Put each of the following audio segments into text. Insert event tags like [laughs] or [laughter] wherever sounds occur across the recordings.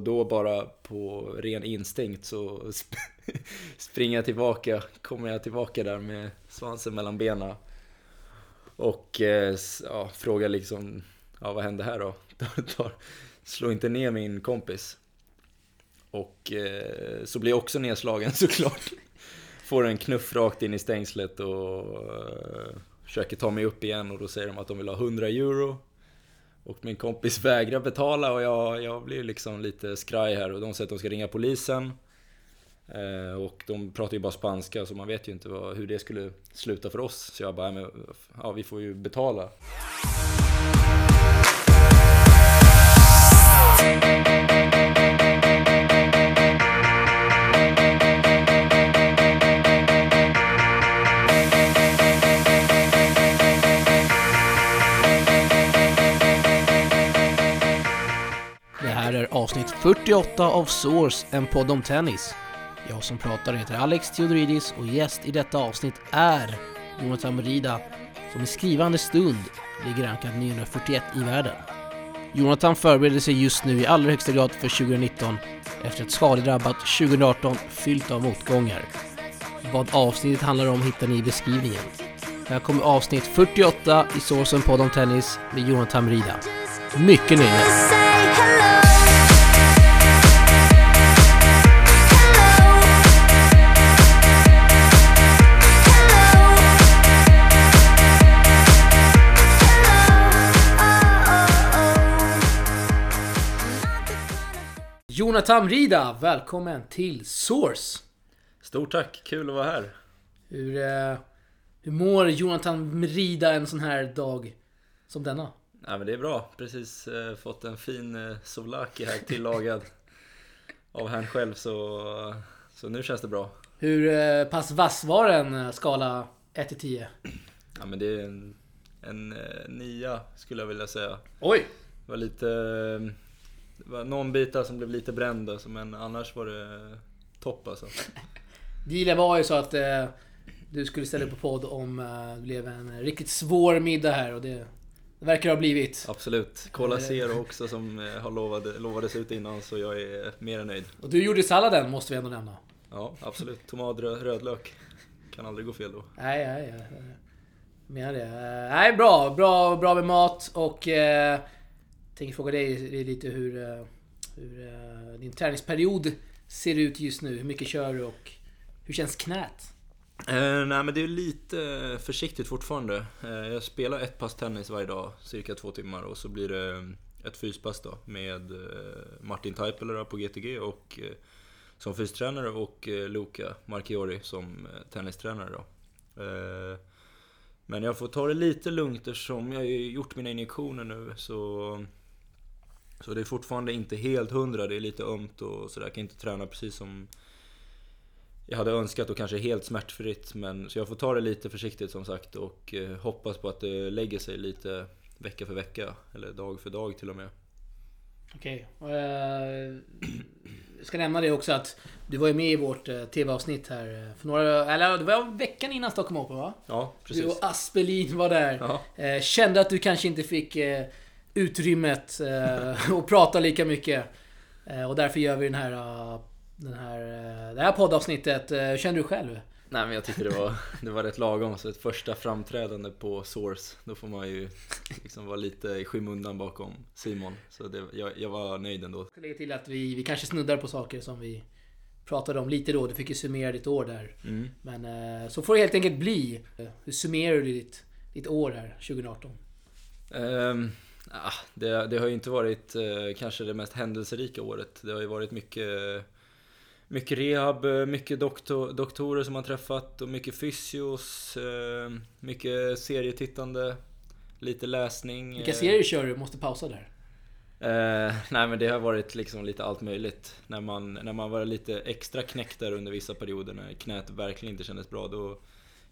Och då bara på ren instinkt så sp- [laughs] springer jag tillbaka, kommer jag tillbaka där med svansen mellan benen. Och eh, ja, frågar liksom, ja vad hände här då? [laughs] Slå inte ner min kompis. Och eh, så blir jag också nedslagen [laughs] såklart. Får en knuff rakt in i stängslet och eh, försöker ta mig upp igen och då säger de att de vill ha 100 euro. Och min kompis vägrar betala och jag, jag blir liksom lite skraj här och de säger att de ska ringa polisen. Eh, och de pratar ju bara spanska så man vet ju inte vad, hur det skulle sluta för oss. Så jag bara, men, ja vi får ju betala. Avsnitt 48 av Source, en podd om tennis. Jag som pratar heter Alex Theodoridis och gäst i detta avsnitt är Jonathan Merida som i skrivande stund ligger rankad 941 i världen. Jonathan förbereder sig just nu i allra högsta grad för 2019 efter ett skadedrabbat 2018 fyllt av motgångar. Vad avsnittet handlar om hittar ni i beskrivningen. Här kommer avsnitt 48 i Source, en podd om tennis med Jonathan Merida. Mycket nöje! Jonathan Rida, välkommen till Source! Stort tack, kul att vara här. Hur, eh, hur mår Jonathan Rida en sån här dag som denna? Nej men det är bra, precis eh, fått en fin eh, souvlaki här tillagad [laughs] av herrn själv så, så nu känns det bra. Hur eh, pass vass var den skala 1 till 10? Ja men det är en, en eh, nia skulle jag vilja säga. Oj! Det var lite, det var någon bita som blev lite bränd alltså, men annars var det topp alltså. [laughs] Dealen var ju så att eh, du skulle ställa upp på podd om eh, det blev en riktigt svår middag här och det, det verkar ha blivit. Absolut. Cola Zero också som eh, har lovade, lovades ut innan så jag är mer än nöjd. Och du gjorde salladen måste vi ändå nämna. Ja absolut. Tomat, rö- rödlök. Kan aldrig gå fel då. Nej, nej, nej. Menar det. Eh, Nej, bra. Bra, bra med mat och... Eh, tänker fråga dig lite hur, eh, hur eh, din träningsperiod ser ut just nu. Hur mycket kör du och hur känns knät? Eh, nej men det är lite eh, försiktigt fortfarande. Eh, jag spelar ett pass tennis varje dag, cirka två timmar och så blir det ett fyspass då med eh, Martin Taipale på GTG och eh, som fystränare och eh, Luca Marchiori som eh, tennistränare då. Eh, men jag får ta det lite lugnt eftersom jag har gjort mina injektioner nu så så det är fortfarande inte helt hundra, det är lite ömt och sådär. Jag kan inte träna precis som jag hade önskat och kanske helt smärtfritt. Men, så jag får ta det lite försiktigt som sagt och eh, hoppas på att det lägger sig lite vecka för vecka. Eller dag för dag till och med. Okej. Eh, jag ska nämna det också att du var ju med i vårt eh, TV-avsnitt här för några... Eller det var veckan innan Stockholm Open va? Ja, Du precis. och Aspelin var där. Ja. Kände att du kanske inte fick utrymmet eh, [laughs] och prata lika mycket. Eh, och därför gör vi den här, eh, den här, eh, det här poddavsnittet. Eh, hur känner du själv? Nej men jag tyckte det var, det var rätt lagom. Så ett första framträdande på Source, då får man ju liksom vara lite i skymundan bakom Simon. Så det, jag, jag var nöjd ändå. Jag lägga till att vi, vi kanske snuddar på saker som vi pratade om lite då. Du fick ju summera ditt år där. Mm. Men så får det helt enkelt bli. Hur summerar du ditt, ditt år här 2018? Ehm, ah, det, det har ju inte varit eh, kanske det mest händelserika året. Det har ju varit mycket, mycket rehab, eh, mycket doktor, doktorer som man träffat och mycket fysios, eh, mycket serietittande, lite läsning. Vilka eh, serier kör du? Måste pausa där. Eh, nej men det har varit liksom lite allt möjligt. När man, när man var lite extra knäckt där under vissa perioder när knät verkligen inte kändes bra då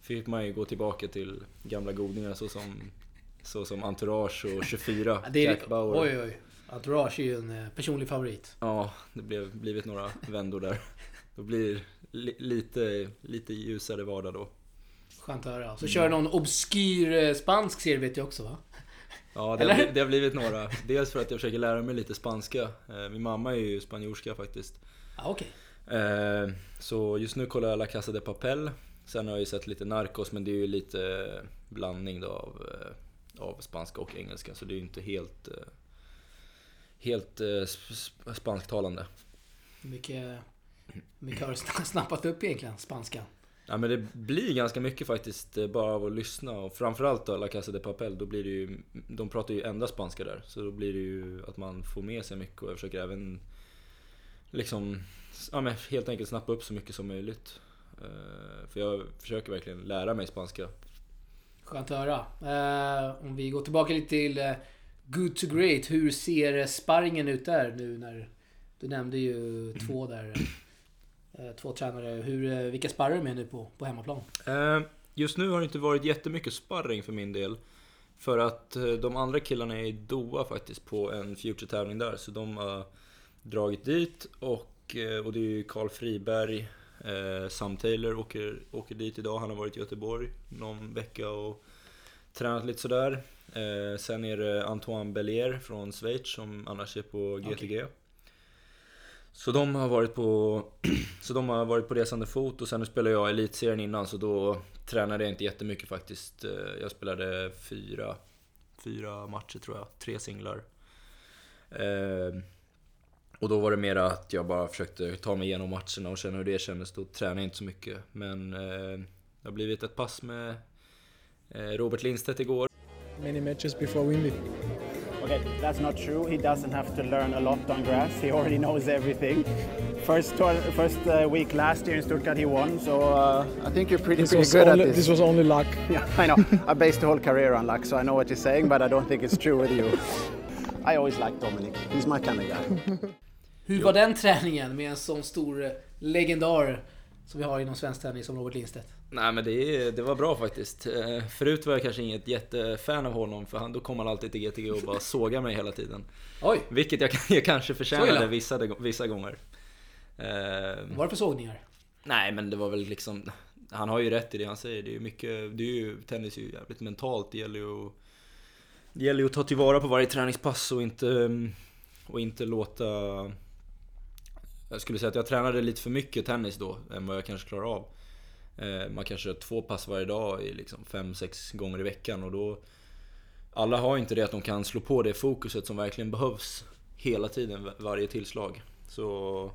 fick man ju gå tillbaka till gamla godingar såsom, såsom Entourage och 24, Ja, det är, Jack Bauer. oj oj. Entourage är ju en eh, personlig favorit. Ja, det blev blivit några vändor där. Då blir li, lite, lite ljusare vardag då. Skönt att höra. Så kör någon obskyr eh, spansk serie vet jag också va? Ja, det har, det har, blivit några. Dels för att jag försöker lära mig lite spanska. Eh, min mamma är ju spanjorska faktiskt. Ah, okay. Så just nu kollar jag La Casa de Papel. Sen har jag ju sett lite Narcos, men det är ju lite blandning då av, av spanska och engelska. Så det är ju inte helt, helt spansktalande. Mycket, mycket har du snappat upp egentligen, spanska? Ja men det blir ganska mycket faktiskt eh, bara av att lyssna och framförallt då La Casa de Papel, då blir det ju, de pratar ju enda spanska där. Så då blir det ju att man får med sig mycket och jag försöker även liksom, ja men helt enkelt snappa upp så mycket som möjligt. Eh, för jag försöker verkligen lära mig spanska. Skönt att höra. Eh, om vi går tillbaka lite till Good to Great. Hur ser sparringen ut där nu när du nämnde ju två där Eh, två tränare. Hur, eh, vilka sparrar du med nu på, på hemmaplan? Eh, just nu har det inte varit jättemycket sparring för min del. För att de andra killarna är i Doha faktiskt på en Future-tävling där. Så de har dragit dit och, och det är ju Karl Friberg, Sam Taylor åker, åker dit idag. Han har varit i Göteborg någon vecka och tränat lite sådär. sen är det Antoine Bellier från Schweiz som annars är på GTG. Okay. Så de har varit på, [clears throat] så de har varit på resande fot och sen spelade jag elitserien innan så då tränade jag inte jättemycket faktiskt. Eh, jag spelade fyra, fyra matcher tror jag, tre singlar. Eh, och då var det mer att jag bara försökte ta mig igenom matcherna och känna hur det kändes. Då tränade jag inte så mycket. Men eh, det har blivit ett pass med Robert Lindstedt igår. Many matches before Wimby. Okay, that's not true. He doesn't have to learn a lot on grass. He already knows everything. First first uh, week last year in Stuttgart he won, so uh, I think you're pretty, pretty good only, at this. This was only luck. [laughs] Yeah, I know. I based the whole career on luck, so I know what you're saying, but I don't think it's true with you. I always like Dominic. He's my kind of guy. [laughs] Hur var den träningen med en sån stor eh, legendar som vi har inom svensk tennis som Robert Lindstedt? Nej men det, det var bra faktiskt. Eh, förut var jag kanske inget jättefan av honom för han, då kom han alltid till GTG och bara [laughs] sågade mig hela tiden. Oj! Vilket jag, jag kanske förtjänade vissa, vissa gånger. Vad var det för sågningar? Nej men det var väl liksom Han har ju rätt i det han säger. Det är ju mycket, det är ju, tennis är ju jävligt mentalt. Det gäller ju att, det gäller ju att ta tillvara på varje träningspass och inte, och inte låta jag skulle säga att jag tränade lite för mycket tennis då, än vad jag kanske klarar av. Eh, man kanske har två pass varje dag i liksom fem, sex gånger i veckan och då... Alla har inte det att de kan slå på det fokuset som verkligen behövs hela tiden, varje tillslag. Så...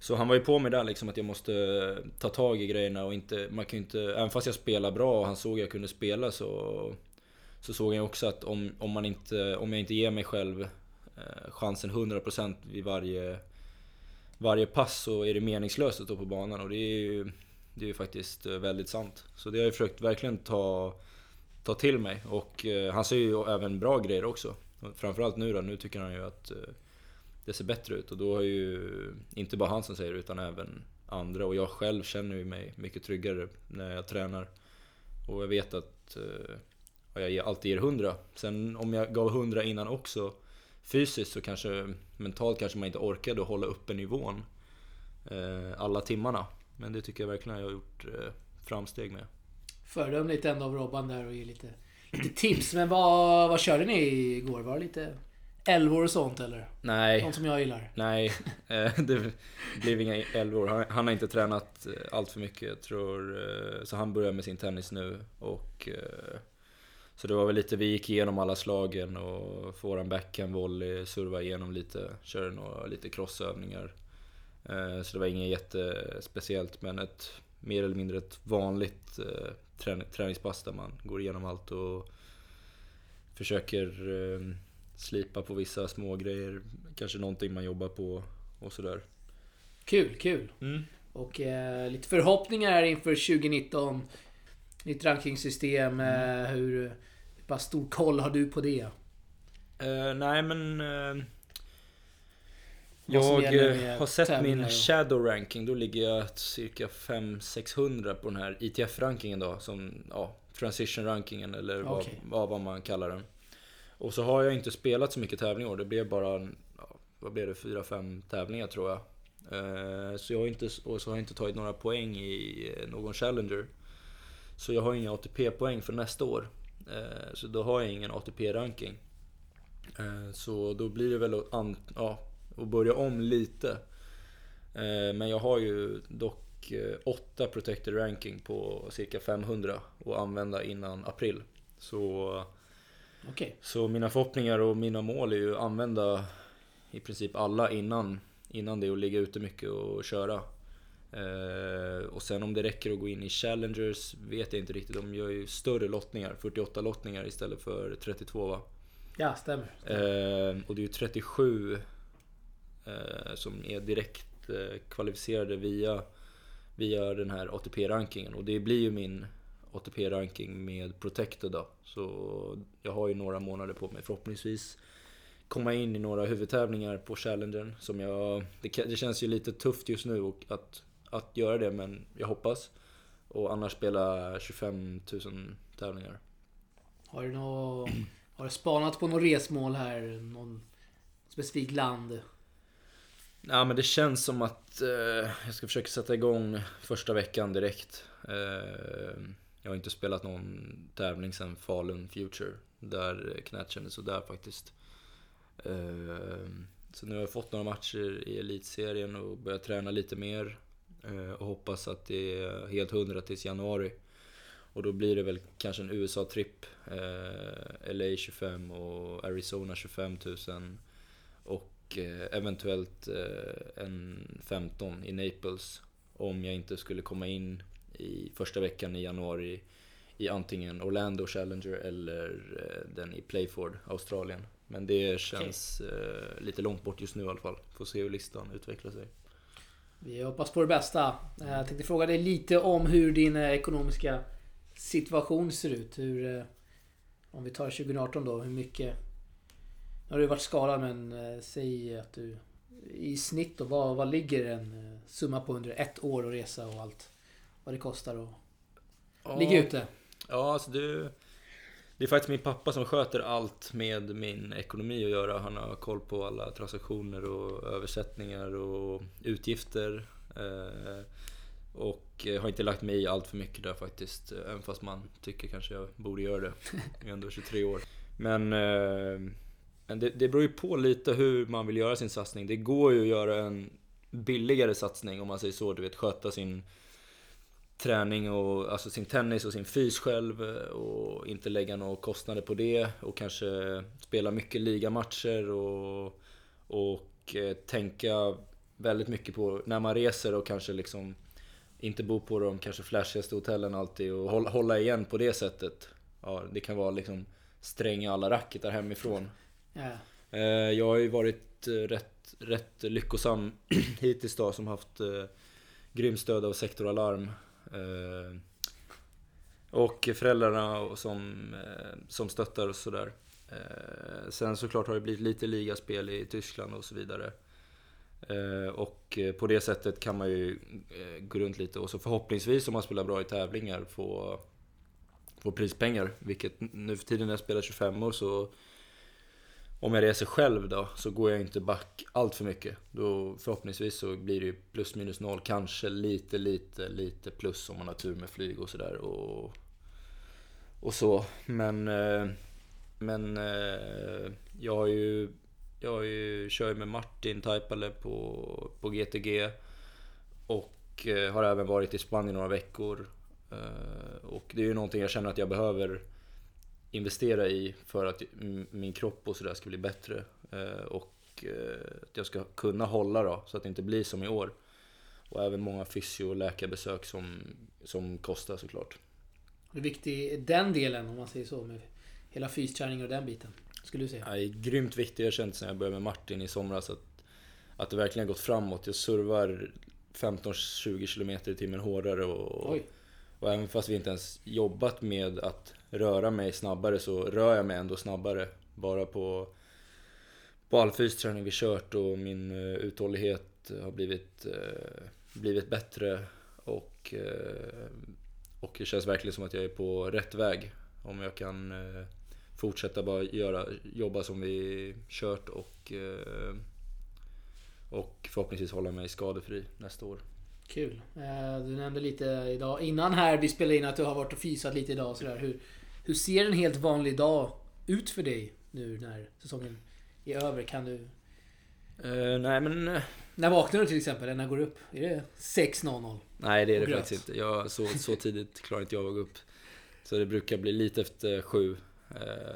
Så han var ju på mig där liksom att jag måste ta tag i grejerna och inte... Man kan inte... Även fast jag spelar bra och han såg att jag kunde spela så... Så såg jag också att om, om, man inte, om jag inte ger mig själv eh, chansen 100% vid varje varje pass så är det meningslöst att stå på banan och det är ju, det är ju faktiskt eh, väldigt sant. Så det har jag försökt verkligen ta, ta till mig och eh, han säger ju även bra grejer också. Framförallt nu då, nu tycker han ju att eh, det ser bättre ut och då har ju inte bara han som säger det utan även andra och jag själv känner ju mig mycket tryggare när jag tränar. Och jag vet att eh, jag alltid ger 100. Sen om jag gav 100 innan också fysiskt så kanske mentalt kanske man inte orkade hålla uppe nivån eh, alla timmarna. Men det tycker jag verkligen jag har gjort eh, framsteg med. Föredömligt ändå av Robban där och ge lite, lite tips. Men vad, vad körde ni igår? Var det lite älvor och sånt eller? Nej. Sånt som jag gillar? Nej, eh, det blev inga älvor. Han, han har inte tränat allt för mycket. Jag tror, så han börjar med sin tennis nu och så det var väl lite, vi gick igenom alla slagen och får en backhand, volley, serva igenom lite, körde några lite crossövningar. Eh, så det var inget jättespeciellt men ett mer eller mindre ett vanligt eh, träningspass där man går igenom allt och försöker eh, slipa på vissa små grejer. Kanske någonting man jobbar på och sådär. Kul, kul! Mm. Och eh, lite förhoppningar inför 2019. Nytt rankingsystem. Mm. hur, hur stor koll har du på det? Uh, nej men... Uh, jag har sett min shadow ranking. Då ligger jag cirka 500-600 på den här ITF-rankingen då. Som, ja, transition rankingen eller vad, okay. vad, vad, man kallar den. Och så har jag inte spelat så mycket tävlingar Det blev bara, ja, vad blev det, 4-5 tävlingar tror jag. Uh, så jag har inte, och så har jag inte tagit några poäng i någon Challenger. Så jag har inga ATP-poäng för nästa år. Eh, så då har jag ingen ATP-ranking. Eh, så då blir det väl att, ja, att börja om lite. Eh, men jag har ju dock 8 protected ranking på cirka 500 att använda innan april. Så, Okay. så mina förhoppningar och mina mål är ju att använda i princip alla innan, innan det och ligga ute mycket och köra. Eh, och sen om det räcker att gå in i Challengers vet jag inte riktigt. De gör ju större lottningar, 48 lottningar istället för 32 va? Ja, stämmer. Eh, och det är ju 37 eh, som är direkt kvalificerade via, via den här ATP-rankingen. Och det blir ju min ATP-ranking med Protected då. Så jag har ju några månader på mig förhoppningsvis komma in i några huvudtävlingar på Challengern. Som jag, det, det känns ju lite tufft just nu och att, att göra det men jag hoppas. Och annars spela 25 000 tävlingar. Har du, nå, [clears throat] har du spanat på något resmål här? Någon specifik land? Ja men det känns som att eh, jag ska försöka sätta igång första veckan direkt. Eh, jag har inte spelat någon tävling sen Falun Future. Där knät kändes sådär faktiskt. Eh, så nu har jag fått några matcher i elitserien och börjat träna lite mer. Eh, och hoppas att det är helt hundra tills januari. Och då blir det väl kanske en USA-tripp. Eh, LA 25 och Arizona 25 000. Och eh, eventuellt eh, en 15 i Naples. Om jag inte skulle komma in i första veckan i januari i antingen Orlando Challenger eller eh, den i Playford, Australien. Men det känns eh, lite långt bort just nu i alla fall. Får se hur listan utvecklar sig. Vi hoppas på det bästa. Jag tänkte fråga dig lite om hur din eh, ekonomiska situation ser ut. Hur, eh, om vi tar 2018 då, hur mycket... Nu har du varit skadad men eh, säg att du... I snitt då, vad, vad ligger en eh, summa på under ett år att resa och allt? Vad det kostar att ligga ute? Ja, alltså det, det är faktiskt min pappa som sköter allt med min ekonomi att göra. Han har koll på alla transaktioner och översättningar och utgifter. Eh, och eh, har inte lagt mig i allt för mycket där faktiskt. Även fast man tycker kanske jag borde göra det. Jag är ändå 23 år. Men, eh, men det, det beror ju på lite hur man vill göra sin satsning. Det går ju att göra en billigare satsning om man säger så. Du vet sköta sin träning och alltså sin tennis och sin fys själv och inte lägga några kostnader på det och kanske spela mycket ligamatcher och, och eh, tänka väldigt mycket på när man reser och kanske liksom inte bo på de kanske flashigaste hotellen alltid och hålla, igen på det sättet. Ja, det kan vara liksom stränga alla racketar hemifrån. Ja. Eh, Jag har ju varit eh, rätt, rätt lyckosam [clears throat] hittills då som haft eh, grymt stöd av Sektor Alarm. Eh, och föräldrarna som, eh, som stöttar och sådär. Eh, sen såklart har det blivit lite ligaspel i Tyskland och så vidare. Och på det sättet kan man ju gå runt lite och så förhoppningsvis om man spelar bra i tävlingar få, få prispengar. Vilket nu för tiden när jag spelar 25 år så om jag reser själv då så går jag inte back allt för mycket. Då förhoppningsvis så blir det ju plus minus noll, kanske lite, lite, lite plus om man har tur med flyg och sådär. Och, och så. Men, eh, men eh, jag har ju, jag har ju, kör ju med Martin Taipale på, på GTG. Och eh, har även varit i Spanien några veckor. Och det är ju någonting jag känner att jag behöver investera i för att min kropp och sådär ska bli bättre. Eh, Och eh, att jag ska kunna hålla då, så att det inte blir som i år. Och även många fysio och läkarbesök som, som kostar såklart. Hur viktig är den delen om man säger så? Med hela fysträning och den biten. Skulle du säga? Ja, det är grymt viktigt, jag känt sen jag började med Martin i somras att, att det verkligen har gått framåt. Jag servar 15-20 km i timmen hårdare och, Oj och även fast vi inte ens jobbat med att röra mig snabbare så rör jag mig ändå snabbare. Bara på, på all fysträning vi kört och min eh, uthållighet har blivit, eh, blivit bättre och, eh, och det känns verkligen som att jag är på rätt väg. Om jag kan fortsätta bara göra, jobba som vi kört och, och förhoppningsvis hålla mig skadefri nästa år. Kul. Eh, Du nämnde lite idag innan här vi spelade in att du har varit och fysat lite idag. Sådär. Hur, hur ser en helt vanlig dag ut för dig nu när säsongen är över? Kan du... Eh, nej men... eh, När vaknar du till exempel? Eller när går du upp? Är det 6.00? Nej det är det gröt. faktiskt inte. Jag, så, så tidigt klarar inte jag att gå upp. Så det brukar bli lite efter sju.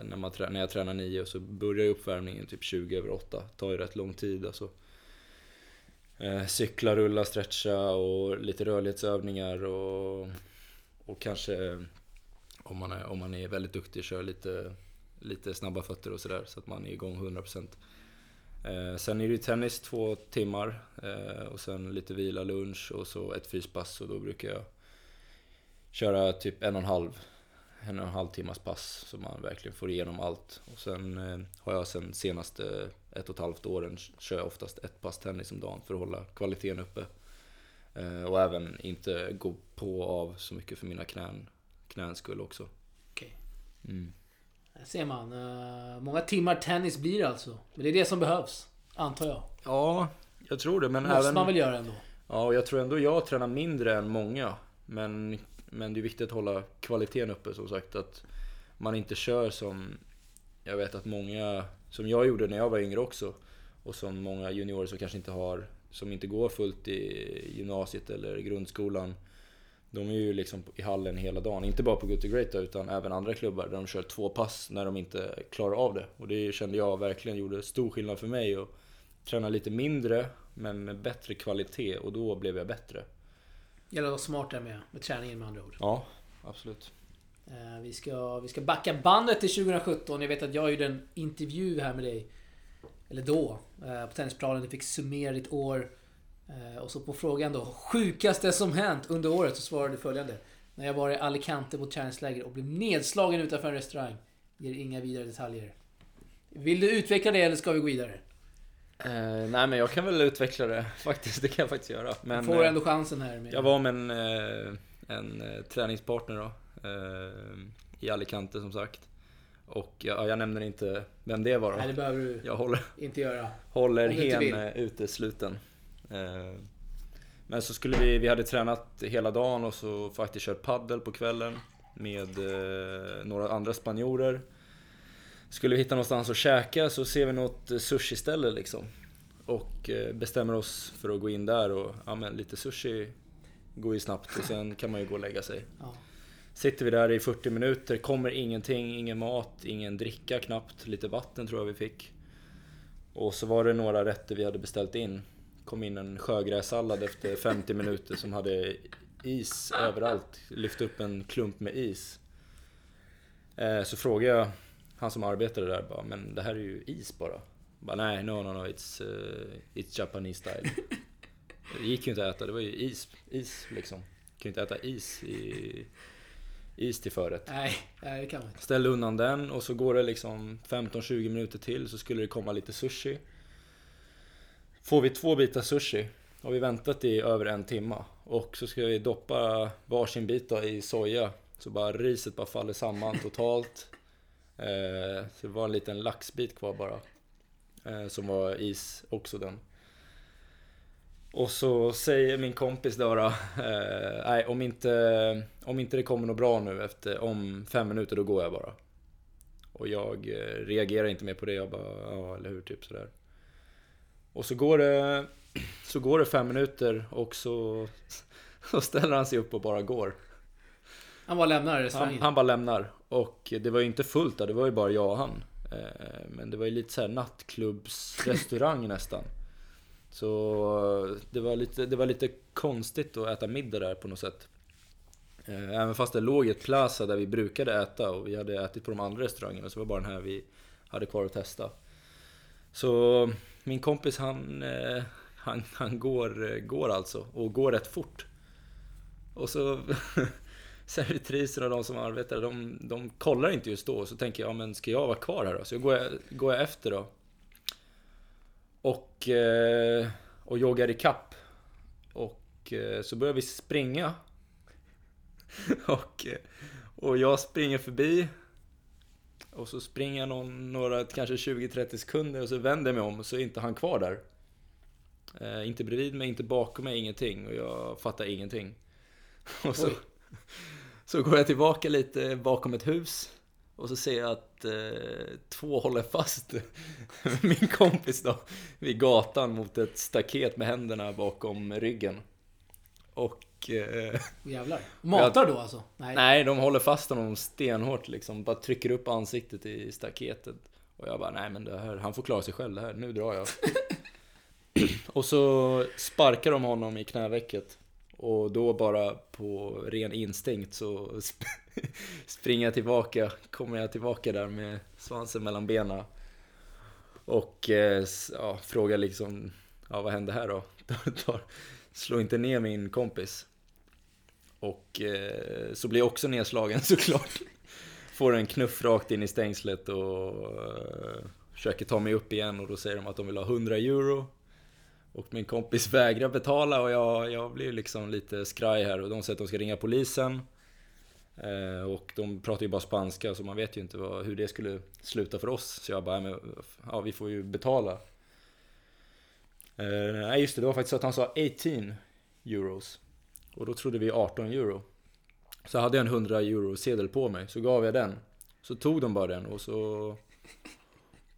När, man när jag tränar nio så börjar uppvärmningen typ 20 över åtta. Tar ju rätt lång tid alltså. Eh, cykla, rulla, stretcha och lite rörlighetsövningar och, och kanske eh, om man, är, om man är väldigt duktig kör lite, lite snabba fötter och sådär så att man är igång 100%. Eh, sen är det ju tennis två timmar eh, och sen lite vila, lunch och så ett fyspass och då brukar jag köra typ en och en halv, en och en halv timmas pass så man verkligen får igenom allt. Och sen eh, har jag sen senaste ett och ett halvt åren kör jag oftast ett pass tennis om dagen för att hålla kvaliteten uppe. Eh, och även inte gå på och av så mycket för mina knän, knäns skull också. Okej. Mm. Där ser man. Eh, många timmar tennis blir det alltså. Men det är det som behövs. Antar jag. Ja, jag tror det men Måste även... man väl göra ändå. Ja, och jag tror ändå jag tränar mindre än många. Men, men det är viktigt att hålla kvaliteten uppe som sagt. Att man inte kör som jag vet att många, som jag gjorde när jag var yngre också. Och som många juniorer som kanske inte har, som inte går fullt i gymnasiet eller grundskolan. De är ju liksom i hallen hela dagen. Inte bara på Good to Great då, utan även andra klubbar där de kör två pass när de inte klarar av det. Och det kände jag verkligen gjorde stor skillnad för mig. Och träna lite mindre men med bättre kvalitet och då blev jag bättre. Gäller att vara smart där med, med träningen med andra ord. Ja, absolut. Eh, Vi ska, vi ska backa bandet till 2017. Jag vet att jag gjorde en intervju här med dig. Eller då. eh, På tennisplanen. Du fick summera ditt år. Eh, Och så på frågan då. Sjukaste som hänt under året. Så svarade du följande. När jag var i Alicante på träningsläger och blev nedslagen utanför en restaurang. Ger inga vidare detaljer. Vill du utveckla det eller ska vi gå vidare? Eh, nej men jag kan väl utveckla det [laughs] faktiskt, det kan jag faktiskt göra. Du Men får eh, ändå chansen här. Med... jag var med en, en träningspartner då. Eh, I Alicante som sagt. Och ja, jag nämner inte vem det var då. Nej, det behöver du Jag håller, inte göra. håller hen utesluten. Eh, Men så skulle vi, vi hade tränat hela dagen och så faktiskt kört paddel på kvällen med eh, några andra spanjorer. Skulle vi hitta någonstans att käka så ser vi något eh, sushi-ställe liksom. Och eh, bestämmer oss för att gå in där och ja men lite sushi går ju snabbt och sen kan man ju gå och lägga sig. Ja. Sitter vi där i 40 minuter, kommer ingenting, ingen mat, ingen dricka knappt, lite vatten tror jag vi fick. Och så var det några rätter vi hade beställt in. Kom in en sjögrässallad efter 50 minuter som hade is överallt. Lyfte upp en klump med is. Eh, så frågade jag han som arbetade där bara, men det här är ju is bara. Bara, nej, no, no, no, it's, uh, it's Japanese style. Det gick ju inte att äta, det var ju is, is liksom. Kan ju inte äta is i is till förrätt. Nej, nej, det kan man inte. Ställde undan den och så går det liksom 15-20 minuter till så skulle det komma lite sushi. Får vi två bitar sushi har vi väntat i över en timma och så ska vi doppa varsin bit då i soja så bara riset bara faller samman totalt. Eh, så det var en liten laxbit kvar bara. Eh, som var is också den. Och så säger min kompis då, då eh, nej om inte, om inte det kommer något bra nu efter, om fem minuter då går jag bara. Och jag eh, reagerar inte mer på det, jag bara, ja eller hur, typ sådär. Och så går det, [clears throat] så går det fem minuter och så, [laughs] så ställer han sig upp och bara går. Han bara lämnar Han, restaurangen. han bara lämnar. Och det var ju inte fullt där, det var ju bara jag och han. Eh, Men det var ju lite såhär nattklubbsrestaurang [laughs] nästan. Så eh, det var, lite, det var lite konstigt att äta middag där på något sätt. Eh, även fast det låg ett plaza där vi brukade äta och vi hade ätit på de andra restaurangerna så var det bara den här vi hade kvar att testa. Så min kompis han, eh, han, han går, går alltså och går rätt fort. Och så [laughs] servitriserna och de som arbetar, de, de kollar inte just då. Så tänker jag, men ska jag vara kvar här då? Så går jag, går jag efter då. Och, eh, och joggar i kapp. Och eh, så börjar vi springa. [laughs] och, eh, och jag springer förbi. Och så springer jag någon, några, kanske 20-30 sekunder och så vänder jag mig om och så är inte han kvar där. Eh, inte bredvid mig, inte bakom mig, ingenting. Och jag fattar ingenting. [laughs] Och så, Oj. så går jag tillbaka lite bakom ett hus. Och så ser jag att eh, två håller fast [laughs] min kompis då vid gatan mot ett staket med händerna bakom ryggen. Och... Eh, Jävlar. [laughs] Matar då alltså? Nej. nej, de håller fast honom stenhårt liksom. Bara trycker upp ansiktet i staketet. Och jag bara, nej men det här, han får klara sig själv det här. Nu drar jag. [laughs] och så sparkar de honom i knävecket. Och då bara på ren instinkt så sp [laughs] springer jag tillbaka, kommer jag tillbaka där med svansen mellan benen. Och eh, ja, frågar liksom, ja vad hände här då? [laughs] Slå inte ner min kompis. Och eh, så blir jag också nedslagen [laughs] såklart. Får en knuff rakt in i stängslet och eh, försöker ta mig upp igen och då säger de att de vill ha 100 euro. Och min kompis vägrar betala och jag, jag blir liksom lite skraj här och de säger att de ska ringa polisen. Eh, och de pratar ju bara spanska så man vet ju inte vad, hur det skulle sluta för oss. Så jag bara, men, ja vi får ju betala. Eh, nej just det, det var faktiskt så att han sa 18 euros. Och då trodde vi 18 euro. Så hade jag en 100 euro sedel på mig, så gav jag den. Så tog de bara den och så...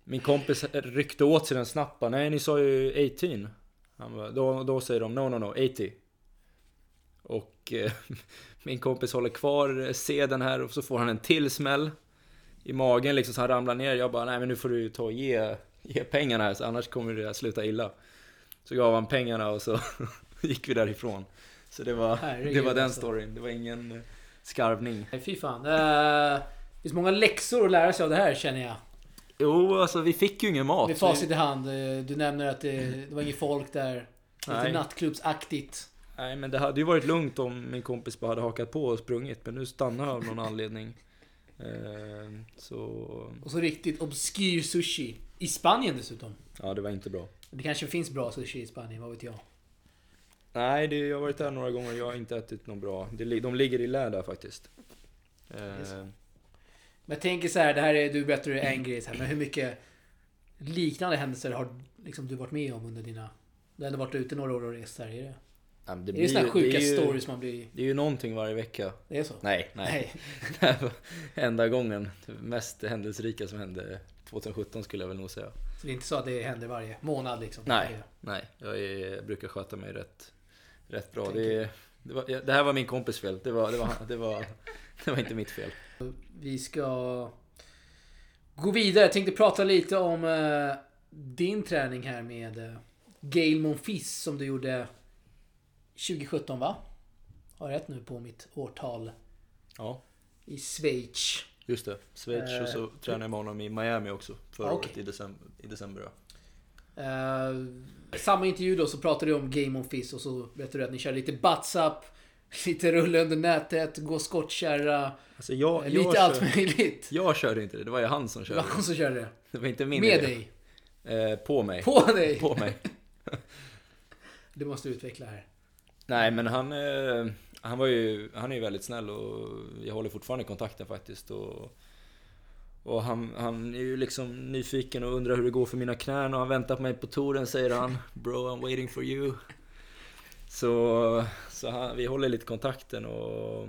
Min kompis ryckte åt sig den snabbt Nej ni sa ju 18. Han bara, då, då säger de no no no 80. Och eh, [laughs] min kompis håller kvar sedeln här och så får han en till smäll. I magen liksom så han ramlar ner. Jag bara nej men nu får du ta och ge, ge pengarna här så annars kommer det att sluta illa. Så gav han pengarna och så [laughs] gick vi därifrån. Så det var, det var den alltså. storyn. Det var ingen skarvning. Nej, fy fan. Det finns många läxor att lära sig av det här känner jag. Jo, alltså vi fick ju ingen mat. Med facit i hand. Eh, du nämner att det, det var inget folk där. Lite Nej. nattklubbsaktigt. Nej, men det hade ju varit lugnt om min kompis bara hade hakat på och sprungit. Men nu stannade han av någon anledning. [laughs] Eh, så... Och så riktigt obskyr sushi. I Spanien dessutom. Ja, det var inte bra. Det kanske finns bra sushi i Spanien, vad vet jag. Nej, det, jag har varit där några gånger och jag har inte ätit något bra. de ligger i lä där faktiskt. Eh. Men jag tänker så här, det här är, du berättar en grej så här, men hur mycket liknande händelser har liksom, du varit med om under dina... Du har ändå varit ute några år och rest här, är det? Ja, det, är det såna sjuka det stories man blir... Det är ju någonting varje vecka. Det är så? Nej, nej. nej. [laughs] enda gången. Det mest händelserika som hände 2017 skulle jag väl nog säga. Så det är inte så att det händer varje månad liksom? Nej, nej. Jag är, brukar sköta mig rätt rätt bra. Det, det, var, det, här var min kompis fel. Det var, det, var, det, var, det var inte mitt fel. Vi ska gå vidare. Jag tänkte prata lite om uh, din träning här med uh, Gail Monfils som du gjorde 2017 va? Har jag rätt nu på mitt årtal? Ja. I Schweiz. Just det, Schweiz och så tränade jag med honom i Miami också förra okay. året i december. I december ja. Samma intervju då så pratade du om Game of Fizz och så berättade du att ni kör lite butts up, lite rulla under nätet, gå skottkärra. Alltså jag, lite jag allt kör, möjligt. Jag körde inte det, det var ju han som körde. Det var han som körde det. Det var inte min Med idé. dig? Eh, på mig. På dig? På mig. [laughs] det måste du utveckla här. Nej men han, eh, han var ju, han är ju väldigt snäll och jag håller fortfarande kontakten faktiskt. Och, och han, han är ju liksom nyfiken och undrar hur det går för mina knän och han väntar på mig på touren säger han. Bro, I'm waiting for you. Så, så han, vi håller lite kontakten och,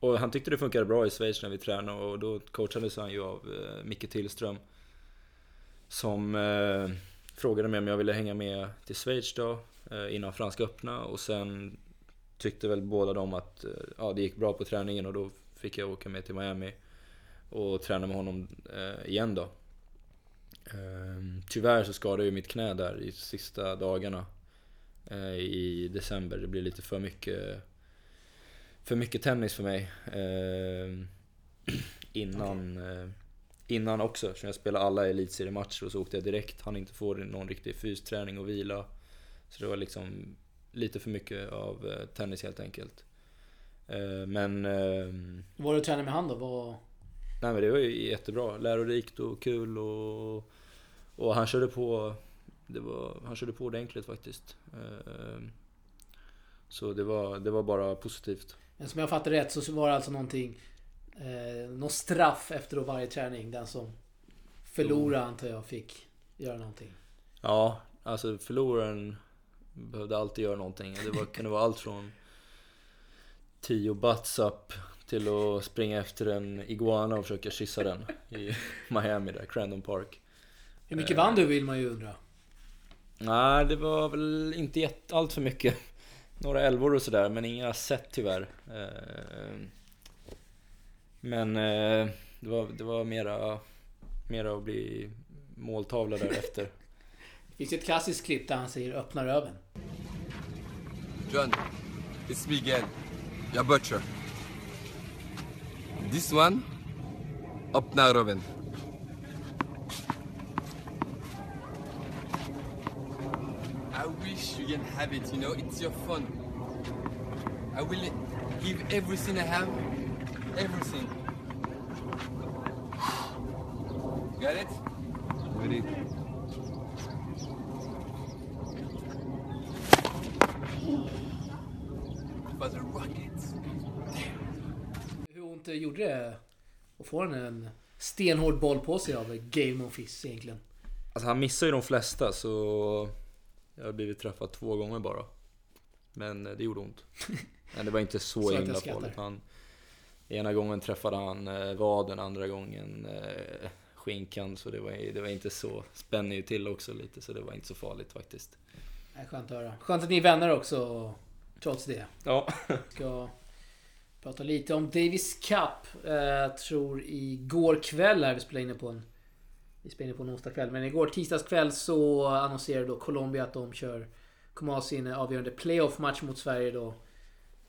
och han tyckte det funkade bra i Schweiz när vi tränade och då coachades han ju av eh, Micke Tillström. Som eh, frågade mig om jag ville hänga med till Schweiz då eh, innan Franska öppna och sen tyckte väl båda de att eh, ja, det gick bra på träningen och då fick jag åka med till Miami och träna med honom eh, igen då. Ehm, tyvärr så skadade jag mitt knä där i sista dagarna i december. Det blev lite för mycket, för mycket tennis för mig. Ehm, [clears throat] innan, okay. Eh, innan också, så jag spelade alla elitseriematcher och så åkte jag direkt. Han inte få någon riktig fysträning och vila. Så det var liksom lite för mycket av tennis helt enkelt. Men... Vad var du tränade med han då? Vad... Nej men det var ju jättebra. Lärorikt och kul och... Och han körde på... Det var, han körde på ordentligt faktiskt. Ehm, så det var, det var bara positivt. Men som jag fattar rätt så var det alltså någonting... Eh, något straff efter varje träning. Den som förlorade antar jag fick göra någonting. Ja, alltså förloraren behövde alltid göra någonting. Det var, kunde vara allt från 10 butts up till att springa efter en iguana och försöka kyssa den i Miami där, Crandon Park. Hur mycket vann du vill man ju undra. Nej, det var väl inte jätte, allt för mycket. Några älvor och sådär, men inga set tyvärr. Eh, Men eh, det var, det var mera, mera att bli måltavla därefter. Det finns ett klassiskt klipp där han säger öppna röven. John, it's me again, your butcher. This one, öppna röven. I wish you can have it, you know, it's your fun. I will give everything I have, everything. Got it? Ready? For the rockets. Hur ont det gjorde det att få en, en stenhård boll på sig av Game of Fizz egentligen? Alltså han missar ju de flesta så jag har blivit träffad två gånger bara. Men eh, det gjorde ont. [laughs] Men det var inte så, Så himla farligt. Han, ena gången träffade han eh, vaden, andra gången eh, skinkan. Så det var, det var inte så, spänner ju till också lite så det var inte så farligt faktiskt. Nej, skönt att höra. Skönt att ni är vänner också, trots det. Ja. ska prata lite om Davis Cup. Eh, Jag tror igår kväll här, vi spelade in på en... Vi spelade in på en onsdag kväll. Men igår tisdagskväll så annonserade då Colombia att de kör... Kommer ha sin avgörande playoff-match mot Sverige då.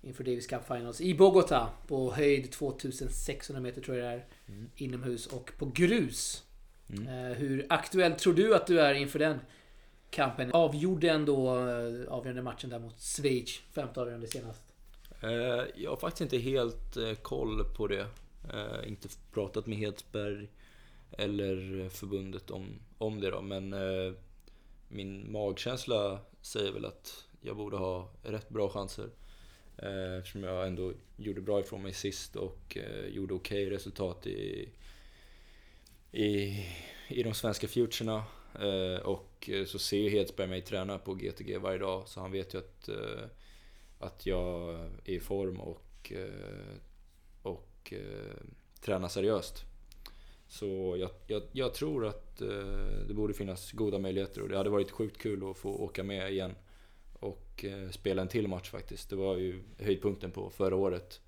Inför Davis Cup Finals i Bogota. På höjd 2600 meter tror jag det är. Inomhus och på grus. Mm. Eh, hur aktuell tror du att du är inför den kampen? Avgjorde ändå eh, avgörande matchen där mot Schweiz. Femte avgörande senast. Eh, Jag har faktiskt inte helt koll på det. Eh, Inte pratat med Hedsberg eller förbundet om, om det då. Men eh, min magkänsla säger väl att jag borde ha rätt bra chanser. Eh, Eftersom jag ändå gjorde bra ifrån mig sist och eh, gjorde okej resultat i, i, i de svenska futurerna. Eh, Och så ser ju Hedsberg mig träna på GTG varje dag så han vet ju att eh, att jag är i form och, eh, och eh, tränar seriöst. Så jag, jag, jag tror att eh, det borde finnas goda möjligheter och det hade varit sjukt kul att få åka med igen och eh, spela en till match faktiskt. Det var ju höjdpunkten på förra året.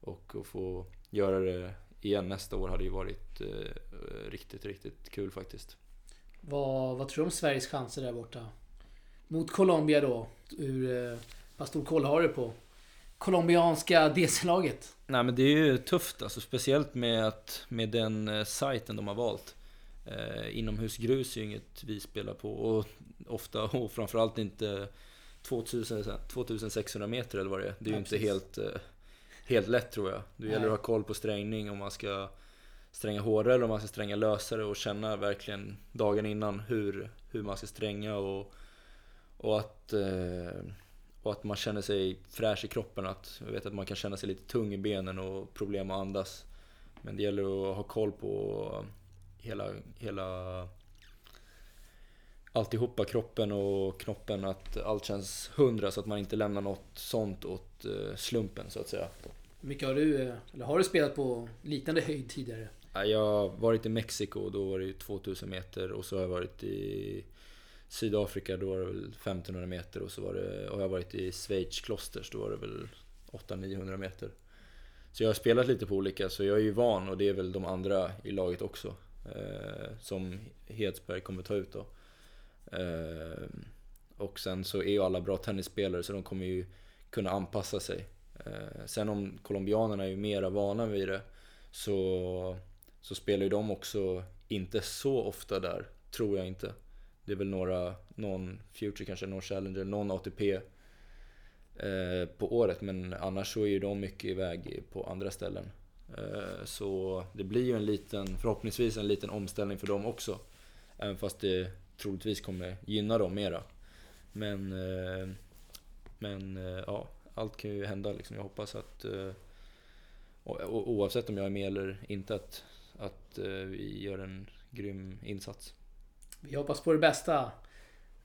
Och att få göra det igen nästa år hade ju varit eh, riktigt, riktigt kul faktiskt. Vad, vad tror du om Sveriges chanser där borta? Mot Colombia då. Hur eh, pass stor koll har du på colombianska DC-laget? Nej men det är ju tufft alltså, speciellt med, att, med den eh, sajten de har valt. Eh, inomhusgrus är ju inget vi spelar på och ofta [laughs] och framförallt inte 2000, 2600 meter eller vad det är. Det är ju Ja, inte precis. helt, eh, helt lätt tror jag. Det gäller att ha koll på strängning om man ska stränga hårdare eller om man ska stränga lösare och känna verkligen dagen innan hur, hur man ska stränga och, och att eh, och att man känner sig fräsch i kroppen. Att, jag vet att man kan känna sig lite tung i benen och problem att andas. Men det gäller att ha koll på hela, hela alltihopa, kroppen och knoppen. Att allt känns hundra så att man inte lämnar något sånt åt eh, slumpen så att säga. Mycket har du, eller har du spelat på liknande höjd tidigare? Ja, Jag har varit i Mexiko och då var det ju 2000 meter och så har jag varit i Sydafrika, då var det väl 1500 meter och så var det, och jag har varit i Schweiz Klosters, då var det väl 800-900 meter. Så jag har spelat lite på olika, så jag är ju van och det är väl de andra i laget också. Eh, som Hedsberg kommer ta ut då. Eh, och sen så är ju alla bra tennisspelare så de kommer ju kunna anpassa sig. Eh, sen om colombianerna är ju mera vana vid det så, så spelar ju de också inte så ofta där, tror jag inte. Det är väl några, någon Future kanske, någon Challenger, någon ATP eh, på året. Men annars så är ju de mycket iväg på andra ställen. Eh, så det blir ju en liten, förhoppningsvis en liten omställning för dem också. Även fast det troligtvis kommer gynna dem mera. Men, eh, men eh, ja, allt kan ju hända liksom. Jag hoppas att eh, oavsett om jag är med eller inte att, att eh, vi gör en grym insats. Vi hoppas på det bästa.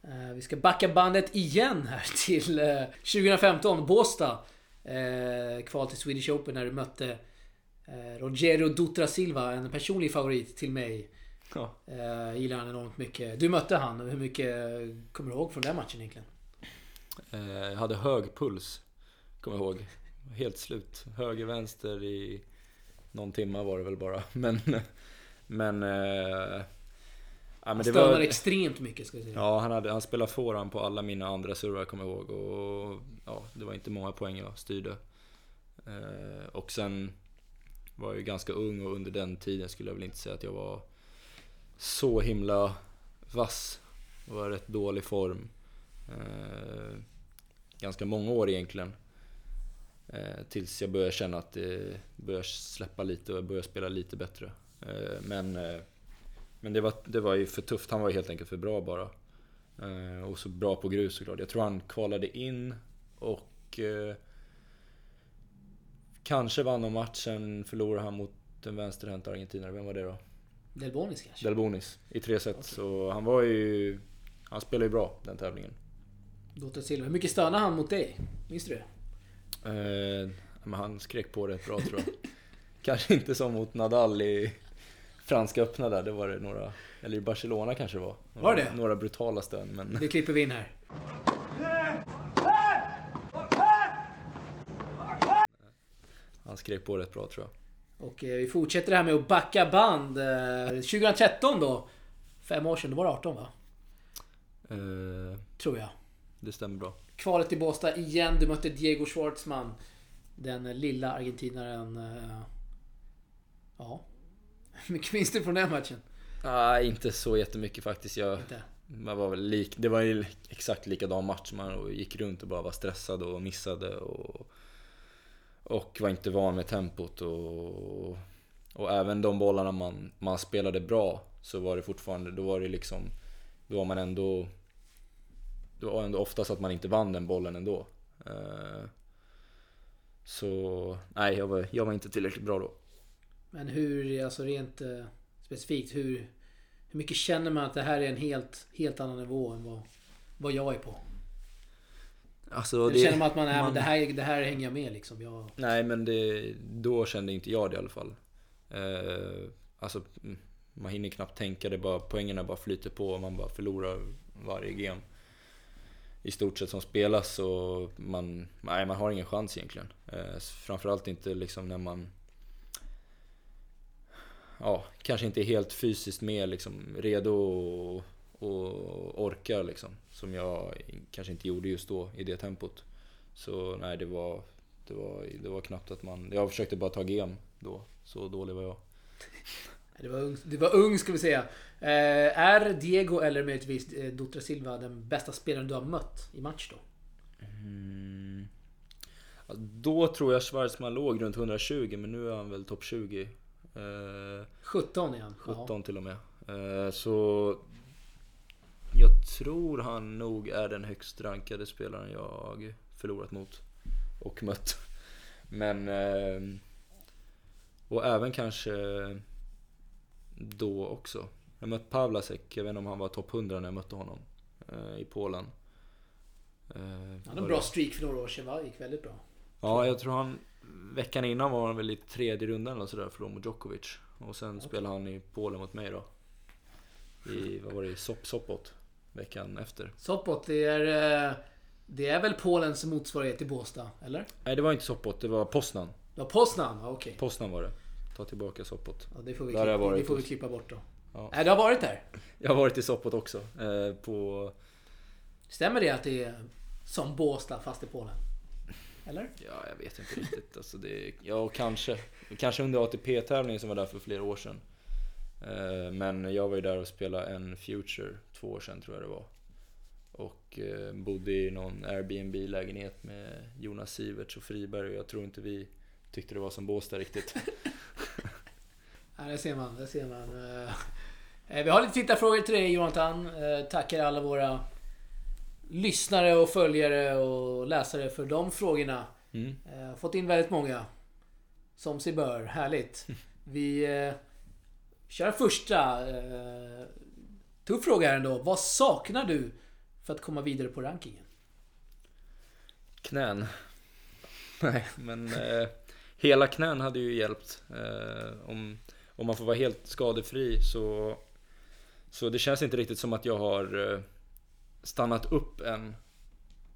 Eh, Vi ska backa bandet igen här [laughs] till eh, 2015, Båstad. Eh, Kval till Swedish Open när du mötte Eh, Rogério Dutra Silva, en personlig favorit till mig. Ja. Eh, gillar han enormt mycket. Du mötte han, hur mycket kommer du ihåg från den matchen egentligen? Eh, Jag hade hög puls, kommer jag ihåg. Helt slut. Höger, vänster i någon timma var det väl bara. [laughs] Men... Men... Ja, men det Stönar var, extremt mycket ska vi säga. Ja, han, hade, han spelade forehand på alla mina andra servar kommer jag ihåg. Och ja, det var inte många poäng jag styrde. Eh, och sen var jag ju ganska ung och under den tiden skulle jag väl inte säga att jag var så himla vass. Jag var i rätt dålig form. Eh, ganska många år egentligen. Eh, tills jag började känna att det började släppa lite och jag började spela lite bättre. Eh, men eh, men det var, det var ju för tufft. Han var helt enkelt för bra bara. Eh, och så bra på grus såklart. Jag tror han kvalade in och eh, kanske vann om matchen. Förlorade han mot en vänsterhänt argentinare. Vem var det då? Delbonis kanske? Delbonis i tre set. Så han var ju... Han spelade ju bra den tävlingen. Dutra Silva. Hur mycket stönade han mot dig? Minns du det? Eh, men han skrek på rätt bra tror jag. [laughs] kanske inte som mot Nadal i Franska öppna där. Det var det några... Eller i Barcelona kanske det var. Var det? Några brutala stön men... Det klipper vi in här. Han skrek på rätt bra tror jag. Och eh, vi fortsätter det här med att backa band. Eh, 2013 då. Fem år sedan, då var det 18 va? Eh, Tror jag. det stämmer bra. Kvalet i Båstad igen. Du mötte Diego Schwartzman. Den lilla argentinaren. eh, Ja. Mycket minns du från den matchen? Nej, inte så jättemycket faktiskt. Jag, Inte? man var väl lik, det var ju exakt likadan match. Man gick runt och bara var stressad och missade. Och, och var inte van med tempot. Och, och även de bollarna man, man spelade bra så var det fortfarande, då var det liksom, då var man ändå, det var ändå oftast att man inte vann den bollen ändå. Eh, Så nej, jag var, jag var inte tillräckligt bra då. Men hur, alltså rent eh, specifikt, hur, hur mycket känner man att det här är en helt, helt annan nivå än vad, vad jag är på? Alltså, Eller känner man att man är, men det, här, det här hänger jag med liksom. Jag, Nej men det, då kände inte jag det i alla fall. Eh, alltså, mm, man hinner knappt tänka, det bara, poängerna bara flyter på och man bara förlorar varje game. I stort sett som spelas så man, nej, man har ingen chans egentligen. Eh, framförallt inte liksom när man Ja, kanske inte är helt fysiskt med liksom, redo och, och orkar liksom. Som jag kanske inte gjorde just då i det tempot. Så nej, det var, det var, det var knappt att man... Jag försökte bara ta gem då. Så dålig var jag. [laughs] det, var ung, det var ung ska vi säga. Eh, är Diego eller möjligtvis eh, Dutra Silva den bästa spelaren du har mött i match då? Mm. Ja, Då tror jag Schwarzman låg runt 120, men nu är han väl topp 20. Eh, 17 är han. 17 till och med. Eh, så jag tror han nog är den högst rankade spelaren jag förlorat mot och mött. Men... Eh, och även kanske då också. Jag mött Pavlasek, jag vet inte om han var topp 100 när jag mötte honom eh, i Polen. Eh, Han hade en bra streak för några år sedan va? Gick väldigt bra. Ja, jag tror han... Veckan innan var han väl i tredje rundan eller sådär, förlorade mot Djokovic. Och sen spelade han i Polen mot mig då. I, vad var det, Sop, Sopot. Veckan efter. Sopot, det är... eh, Det är väl Polens motsvarighet till Båstad? Eller? Nej, det var inte Sopot, det var Poznan. Ja, Poznan. Ja, Okej. Poznan var det. Ta tillbaka Sopot. Ja, det får vi, Där klippa, det varit får vi klippa bort då. Ja. Nej, du har varit där. Jag har varit i Sopot också. Eh, på... Stämmer det att det är som Båstad fast i Polen? Eller? Ja, jag vet inte riktigt. Alltså det, ja, kanske. Kanske under ATP-tävlingen som var där för flera år sedan. Eh, Men jag var ju där och spelade en Future två år sedan tror jag det var. Och eh, bodde i någon Airbnb-lägenhet med Jonas Siverts och Friberg och jag tror inte vi tyckte det var som Båstad riktigt. [laughs] [laughs] Ja, det ser man. Det ser man. Eh, Vi har lite tittarfrågor till dig Jonathan. Tackar alla våra lyssnare och följare och läsare för de frågorna. Mm. Eh, Fått in väldigt många. Som sig bör. Härligt. [laughs] Vi eh, kör första. Eh, tuff fråga här ändå. Vad saknar du för att komma vidare på rankingen? Knän. [laughs] Nej, men eh, hela knän hade ju hjälpt. Eh, om, om man får vara helt skadefri så... Så det känns inte riktigt som att jag har eh, stannat upp än.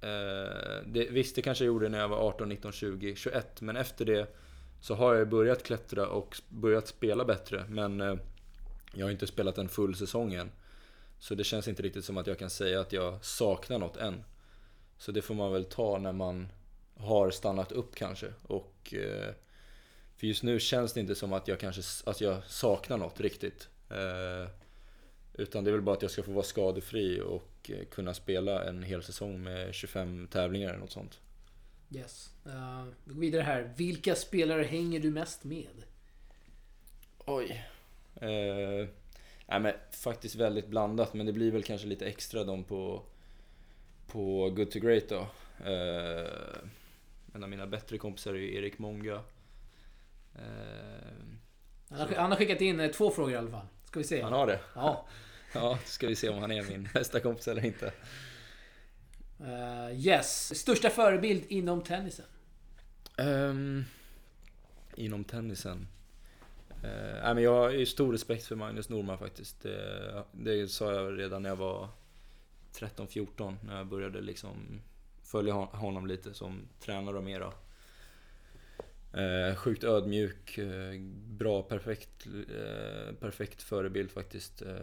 Eh, det, visst, det kanske jag gjorde när jag var 18, 19, 20, 21. Men efter det så har jag börjat klättra och börjat spela bättre. Men eh, jag har inte spelat en full säsong än. Så det känns inte riktigt som att jag kan säga att jag saknar något än. Så det får man väl ta när man har stannat upp kanske. Och, eh, för just nu känns det inte som att jag kanske att jag saknar något riktigt. Eh, utan det är väl bara att jag ska få vara skadefri och eh, kunna spela en hel säsong med 25 tävlingar eller något sånt. Yes. Uh, vi går vidare här. Vilka spelare hänger du mest med? Oj. Uh, nej men faktiskt väldigt blandat men det blir väl kanske lite extra de på, på Good to Great då. Uh, en av mina bättre kompisar är Erik Många. Uh, han, har, han har skickat in två frågor i alla fall. Ska vi se. Han har det? Ja. [laughs] ja, ska vi se om han är min bästa kompis eller inte. Uh, yes. Största förebild inom tennisen? Um, inom tennisen? Uh, nej, men jag har ju stor respekt för Magnus Norman faktiskt. Det, det sa jag redan när jag var 13-14 när jag började liksom följa honom lite som tränare och mera. Eh, sjukt ödmjuk, eh, bra, perfekt, eh, perfekt förebild faktiskt. Eh,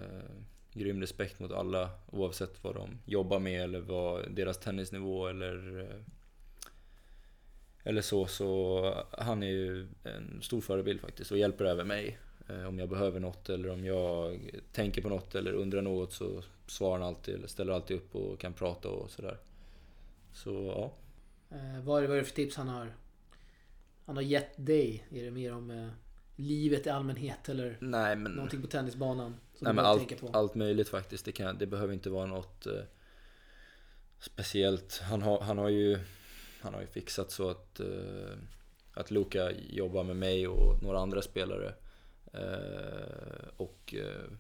grym respekt mot alla oavsett vad de jobbar med eller vad deras tennisnivå eller eh, eller så, så han är ju en stor förebild faktiskt och hjälper även mig. Eh, om jag behöver något eller om jag tänker på något eller undrar något så svarar han alltid eller ställer alltid upp och kan prata och sådär. Så ja. Eh, vad, är, vad är det för tips han har? Han har gett dig? Är det mer om eh, livet i allmänhet eller Nej, men... någonting på tennisbanan? Nej, men allt, allt möjligt faktiskt. Det, kan, det behöver inte vara något eh, speciellt. Han har, han har ju han har ju fixat så att, eh, att Luka jobbar med mig och några andra spelare. Eh, och eh,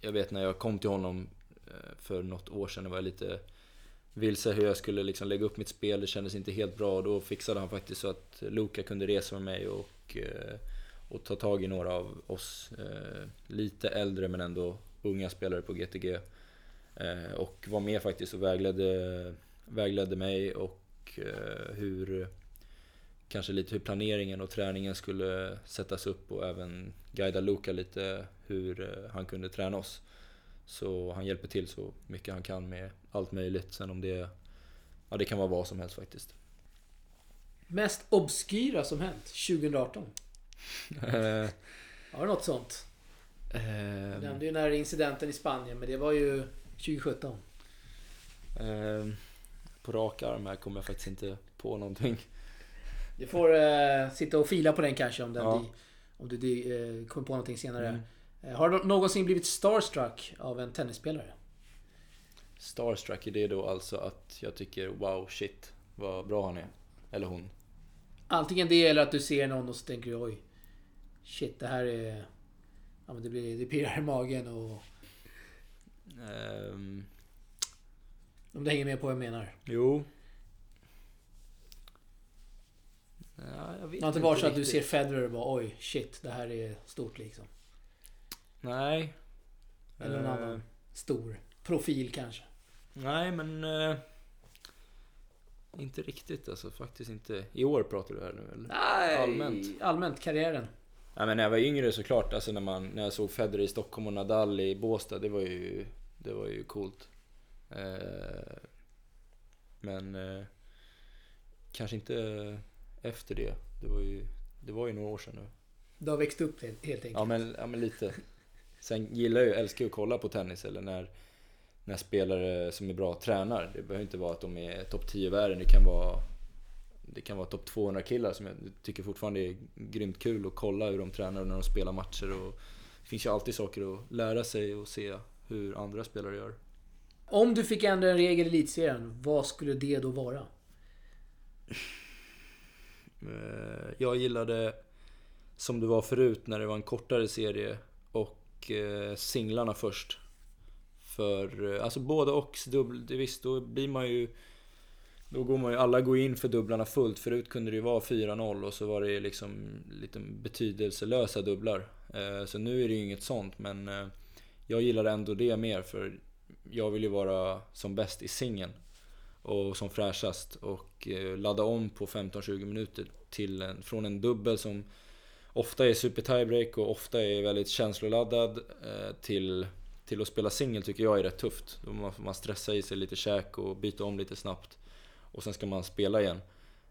jag vet när jag kom till honom eh, för något år sedan, var jag lite vilse hur jag skulle liksom lägga upp mitt spel. Det kändes inte helt bra och då fixade han faktiskt så att Luka kunde resa med mig och, eh, och ta tag i några av oss eh, lite äldre men ändå unga spelare på GTG. Eh, och var med faktiskt och vägledde, vägledde mig och hur kanske lite hur planeringen och träningen skulle sättas upp och även guida Luka lite hur han kunde träna oss. Så han hjälper till så mycket han kan med allt möjligt. Sen om det, ja det kan vara vad som helst faktiskt. Mest obskyra som hänt 2018? Har du något sånt? Du nämnde ju den här incidenten i Spanien, men det var ju 2017 på rak arm här kommer jag faktiskt inte på någonting. Du får uh, sitta och fila på den kanske om, den ja. di, om du di, uh, kommer på någonting senare. Mm. Uh, har du någonsin blivit starstruck av en tennisspelare? Starstruck, är det då alltså att jag tycker wow shit vad bra han är? Eller hon? Antingen det eller att du ser någon och så tänker du oj Shit det här är... Ja men det, blir, det pirrar i magen och... Um, om du hänger med på vad jag menar. Jo. Ja, jag vet det har inte varit så att du ser Federer och bara oj, shit, det här är stort liksom. Nej. Eller någon uh, annan stor profil kanske. Nej, men... Uh, inte riktigt alltså. Faktiskt inte. I år pratar du här nu eller? Nej, allmänt. Allmänt, karriären. Nej, men när jag var yngre såklart. Alltså när, man, när jag såg Federer i Stockholm och Nadal i Båstad. Det var ju, det var ju coolt. Eh, men eh, kanske inte efter det. Det var ju, det var ju några år sedan nu. Du har växt upp helt enkelt? Ja men, ja, men lite. Sen gillar jag, älskar jag att kolla på tennis eller när, när spelare som är bra tränar. Det behöver inte vara att de är topp 10 i världen. Det kan vara, det kan vara topp 200 killar som jag tycker fortfarande är grymt kul att kolla hur de tränar och när de spelar matcher. Och det finns ju alltid saker att lära sig och se hur andra spelare gör. Om du fick ändra en regel i Elitserien, vad skulle det då vara? Eh, jag gillade som det var förut när det var en kortare serie och Eh, singlarna först. För, eh, alltså både och, dubbel, visst då blir man ju Då går man ju, alla går in för dubblarna fullt. Förut kunde det ju vara 4-0 och så var det liksom lite betydelselösa dubblar. Eh, så nu är det ju inget sånt, men jag gillar ändå det mer för jag vill ju vara som bäst i singeln och som fräschast och ladda om på 15-20 minuter till en, från en dubbel som ofta är super tiebreak och ofta är väldigt känsloladdad eh, till, till att spela singel tycker jag är rätt tufft. Då man stressar i sig lite käk och byta om lite snabbt och sen ska man spela igen.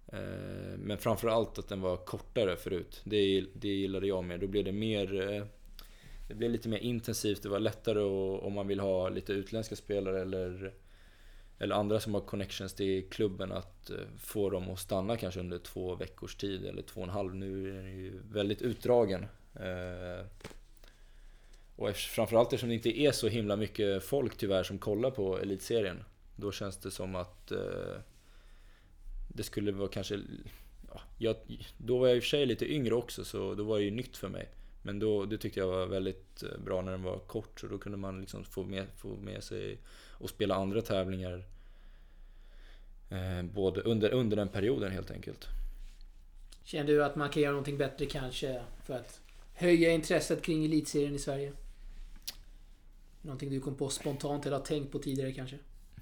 Eh, men framförallt att den var kortare förut. Det, det gillade jag mer. Då blev det mer eh, det blev lite mer intensivt, det var lättare och, om man vill ha lite utländska spelare eller, eller andra som har connections till klubben att eh, få dem att stanna kanske under två veckors tid eller två och en halv. Nu är den ju väldigt utdragen. Eh, och framförallt eftersom det inte är så himla mycket folk tyvärr som kollar på Elitserien. Då känns det som att eh, det skulle vara kanske... Ja, jag, då var jag i och för sig lite yngre också så då var det ju nytt för mig. Men då, det tyckte jag var väldigt eh, bra när den var kort, så då kunde man liksom få med, få med sig och spela andra tävlingar eh, både under, under den perioden helt enkelt. Känner du att man kan göra någonting bättre kanske för att höja intresset kring elitserien i Sverige? Någonting du kom på spontant eller har tänkt på tidigare kanske?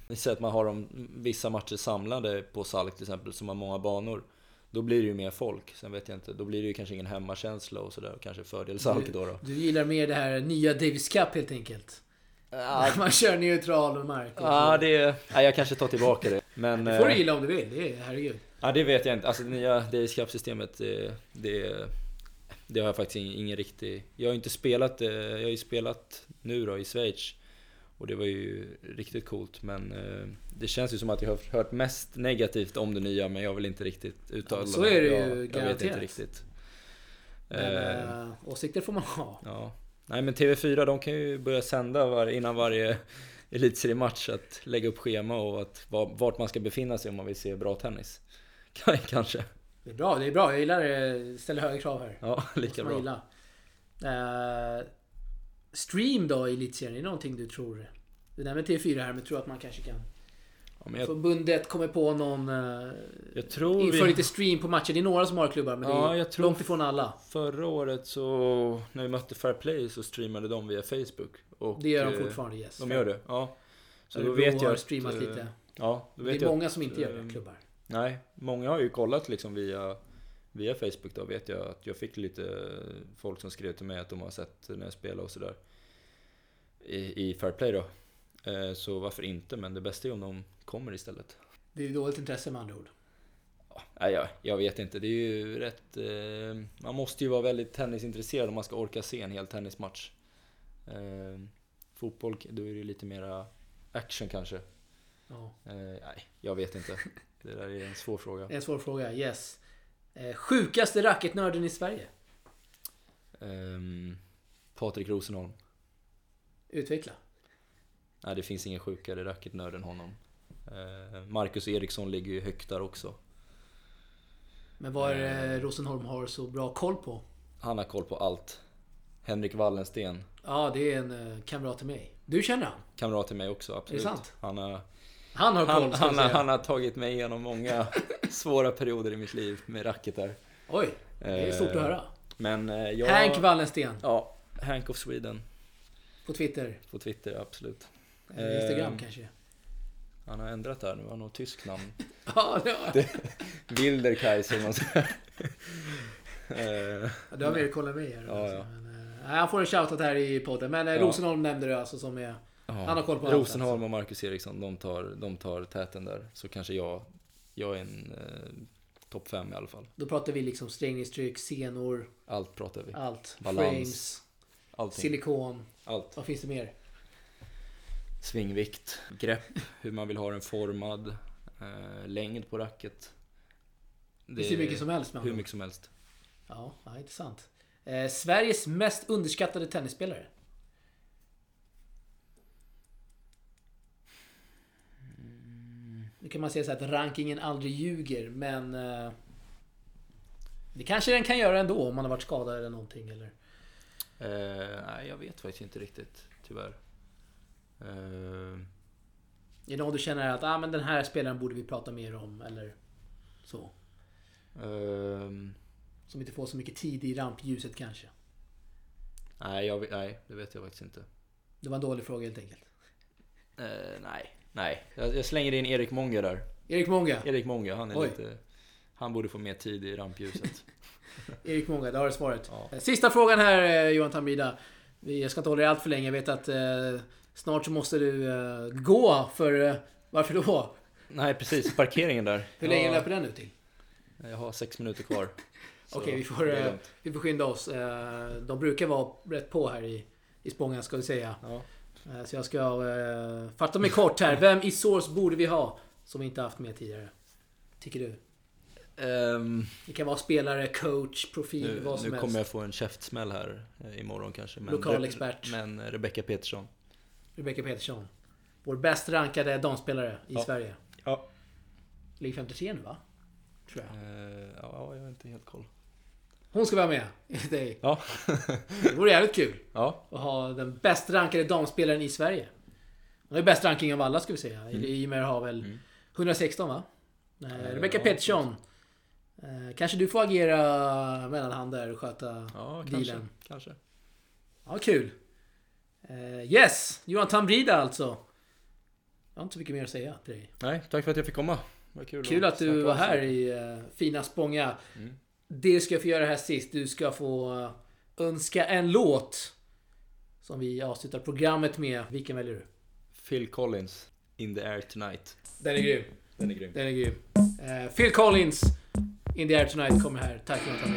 Ni ser att man har de, vissa matcher samlade på Salk till exempel som har många banor. Då blir det ju mer folk. Sen vet jag inte, då blir det ju kanske ingen hemmakänsla och sådär. Kanske fördel Salk då, då. Du gillar mer det här nya Davis Cup helt enkelt? Ja. [laughs] Man kör neutral mark. Ja, det... Nej, jag kanske tar tillbaka det. Men, det får du eh, gilla om du vill. Det är, herregud. Ja, det vet jag inte. Alltså det nya Davis Cup-systemet, det, det, det, har jag faktiskt ingen, ingen riktig... Jag har inte spelat Jag har ju spelat nu då i Schweiz. Och det var ju riktigt coolt men eh, det känns ju som att jag har hört mest negativt om det nya men jag vill inte riktigt uttala ja, Så är det ju jag, jag vet inte riktigt. Men, eh, åsikter får man ha. Ja. Nej men TV4 de kan ju börja sända var, innan varje [laughs] elitseriematch att lägga upp schema och att vart man ska befinna sig om man vill se bra tennis. [laughs] Kanske. Det är bra, det är bra. Jag gillar det. Ställer höga krav här. Ja, [laughs] lika bra. Gilla. Uh, Stream då i elitserien, är det någonting du tror? Du nämnde TV4 här, men tror att man kanske kan... Ja, jag... Förbundet kommer på någon... Uh, jag tror inför vi... lite stream på matcher. Det är några som har klubbar, men ja, det är jag tror långt ifrån alla. Förra året så... När vi mötte Fair Play så streamade de via Facebook. Och, det gör de eh, fortfarande, yes. De gör det? Ja. Så då vet jag har streamat att, lite. Ja, då vet det är många som inte gör det, klubbar. Nej, många har ju kollat liksom via Via Facebook då vet jag att jag fick lite folk som skrev till mig att de har sett när jag spelar och sådär i, i Fair Play då. Eh, så varför inte, men det bästa är om de kommer istället. Det är dåligt intresse med andra ord. Ja, jag, jag vet inte, det är ju rätt... Eh, man måste ju vara väldigt tennisintresserad om man ska orka se en hel tennismatch. Eh, fotboll, då är det lite mera action kanske. Ja. Nej, jag vet inte. Det där är en svår fråga. En svår fråga, yes. Eh, sjukaste racketnörden i Sverige? Um, Patrik Rosenholm. Utveckla. Nej, det finns ingen sjukare racketnörd än honom. Eh, Marcus Eriksson ligger ju högt där också. Men vad är det eh. Rosenholm har så bra koll på? Han har koll på allt. Henrik Wallensten. Ja, det är en uh, kamrat till mig. Du känner han? Kamrat till mig också, absolut. Är det sant? Han har, han har koll, han, han, han, har tagit mig igenom många [laughs] svåra perioder i mitt liv med racketar. Oj, det är stort att höra. Men jag... Hank Wallensten. Ja, Hank of Sweden. På Twitter? På Twitter, absolut. Instagram eh, kanske? Han har ändrat där nu, han har något tyskt namn. [laughs] ja, det har Wilderkaiser man säger. [laughs] eh, du har mer koll än mig här. Ja, alltså. ja. Men, eh, han får en shoutout här i podden. Men eh, ja. Rosenholm nämnde du alltså som är... Ja. Han har koll på Rosenholm allt, alltså. och Marcus Eriksson, de tar, de tar täten där. Så kanske jag, jag är en eh, topp fem i alla fall. Då pratar vi liksom strängningstryck, senor. Allt pratar vi. Allt. Balans. Frames. Allting. Silikon. Allt. Vad finns det mer? Svingvikt, grepp, hur man vill ha den formad, eh, längd på racket. Det, det är hur mycket som helst med Hur mycket som helst. Ja, ja intressant. Eh, Sveriges mest underskattade tennisspelare? Nu kan man säga så att rankingen aldrig ljuger, men... Eh, det kanske den kan göra ändå om man har varit skadad eller någonting, eller? Eh, nej, jag vet faktiskt inte riktigt, tyvärr. Eh. Är det någon du känner att ah, men den här spelaren borde vi prata mer om eller så? Ehm, Som inte får så mycket tid i rampljuset kanske. nej, jag, nej, det vet jag faktiskt inte. Det var en dålig fråga helt enkelt. Eh, nej, nej. Jag, jag slänger in Erik Många där. Erik Många. Erik Många, han är Oj. lite... Han borde få mer tid i rampljuset. [laughs] Erik Många, det har du svaret. Ja. Eh, Sista frågan här eh, Johan Tambida. Vi ska inte hålla dig allt för länge. Jag vet att eh, snart så måste du eh, gå för... Eh, varför då? nej, precis. Parkeringen där. [laughs] Hur länge Ja, löper den nu till? Jag har sex minuter kvar. [laughs] Okej, vi, får, eh, vi får skynda oss. Eh, De brukar vara rätt på här i, i Spånga ska vi säga. Ja. Eh, Så jag ska eh, fatta mig kort här. Vem i Source borde vi ha? Som vi inte haft med tidigare. Tycker du? Ehm, Det kan vara spelare, coach, profil, nu vad som nu helst. kommer jag få en käftsmäll här eh, imorgon kanske. Men Lokal expert. Men Rebecca Petersson. Rebecca Petersson. Vår bäst rankade damspelare i Ja. Sverige. Ja. Ligger 53 nu va? Tror jag. Eh, ja, jag har inte helt koll. Hon ska vara med. enligt dig. Ja. Det vore jävligt kul. ja. Att ha den bäst rankade damspelaren i Sverige. Hon är bäst ranking av alla ska vi säga. Mm. Ymer har väl 116 va? Eh, Rebecca ja, Petersson. Eh, kanske du får agera mellanhand där och sköta Ja, kanske. dealen. kanske. Ja, kul. Eh, yes! Johan Tambrida alltså. Jag har inte så mycket mer att säga till dig. Nej, tack för att jag fick komma. Kul, Kul att du snacka var om här sig. i uh, fina Spånga. Mm. Det ska jag få göra här sist. Du ska få önska en låt. Som vi avslutar programmet med. Vilken väljer du? Phil Collins, In the Air Tonight. Den är grym. [clears throat] Den är grym. Den är grym. Eh, Phil Collins, In the Air Tonight kommer här. Tack för att du